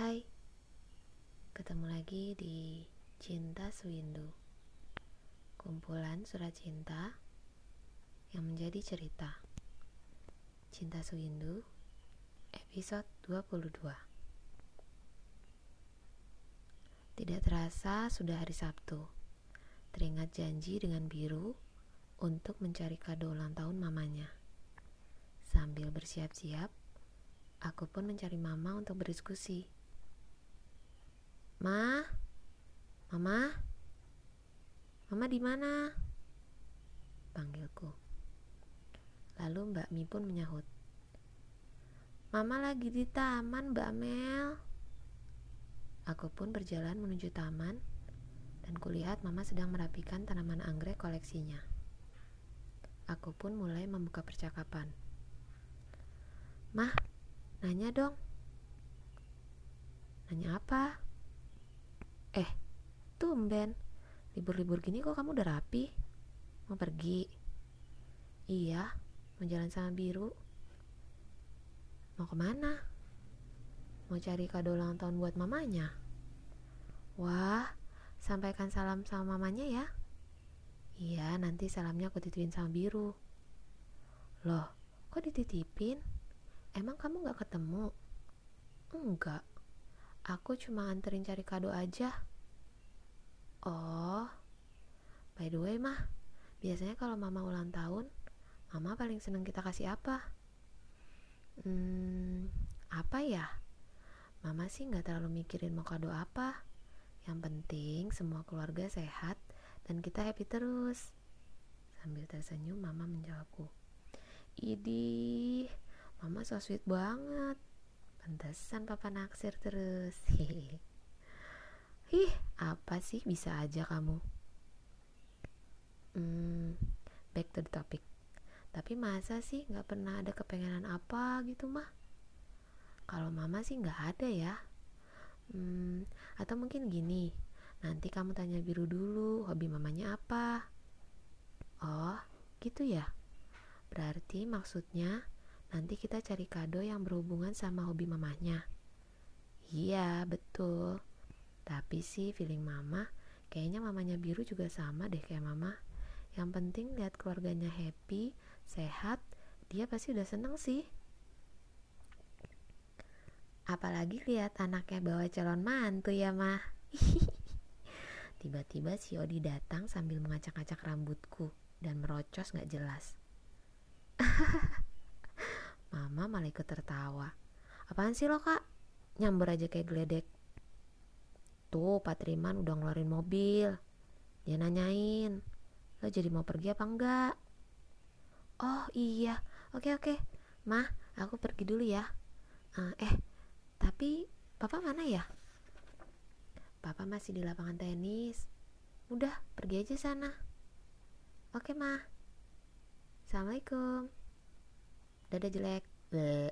Hai, ketemu lagi di Cinta Sewindu Kumpulan surat cinta yang menjadi cerita. Cinta Sewindu episode 22 Tidak terasa sudah hari Sabtu. Teringat janji dengan biru untuk mencari kado ulang tahun mamanya. Sambil bersiap-siap, aku pun mencari mama untuk berdiskusi. Ma, mama, mama di mana? Panggilku. Lalu Mbak Mi pun menyahut. Mama lagi di taman, Mbak Mel. Aku pun berjalan menuju taman dan kulihat mama sedang merapikan tanaman anggrek koleksinya. Aku pun mulai membuka percakapan. Mah, nanya dong. Nanya apa? Eh, tumben. Libur-libur gini kok kamu udah rapi? Mau pergi? Iya, mau jalan sama biru. Mau ke mana? Mau cari kado ulang tahun buat mamanya? Wah, sampaikan salam sama mamanya ya. Iya, nanti salamnya aku titipin sama biru. Loh, kok dititipin? Emang kamu gak ketemu? Enggak. Aku cuma anterin cari kado aja. Oh, by the way mah, biasanya kalau mama ulang tahun, mama paling seneng kita kasih apa? Hmm, apa ya? Mama sih nggak terlalu mikirin mau kado apa. Yang penting semua keluarga sehat dan kita happy terus. Sambil tersenyum, mama menjawabku. Idih, mama so sweet banget. Pantesan papa naksir terus. Hehehe. Ih, apa sih bisa aja kamu? Hmm, back to the topic. Tapi masa sih nggak pernah ada kepengenan apa gitu mah? Kalau mama sih nggak ada ya. Hmm, atau mungkin gini, nanti kamu tanya biru dulu, hobi mamanya apa? Oh, gitu ya. Berarti maksudnya nanti kita cari kado yang berhubungan sama hobi mamanya. Iya, betul. Tapi sih feeling mama, kayaknya mamanya biru juga sama deh kayak mama. Yang penting lihat keluarganya happy, sehat, dia pasti udah seneng sih. Apalagi lihat anaknya bawa calon mantu ya mah. Tiba-tiba si Odi datang sambil mengacak-acak rambutku dan merocos gak jelas. Ikut tertawa. Apaan sih lo kak? Nyambur aja kayak geledek. Tuh Pak Triman udah ngeluarin mobil. Dia nanyain, lo jadi mau pergi apa enggak? Oh iya, oke oke. Mah, aku pergi dulu ya. Uh, eh, tapi papa mana ya? Papa masih di lapangan tenis. Udah, pergi aja sana. Oke, mah. Assalamualaikum. Dadah jelek. 烦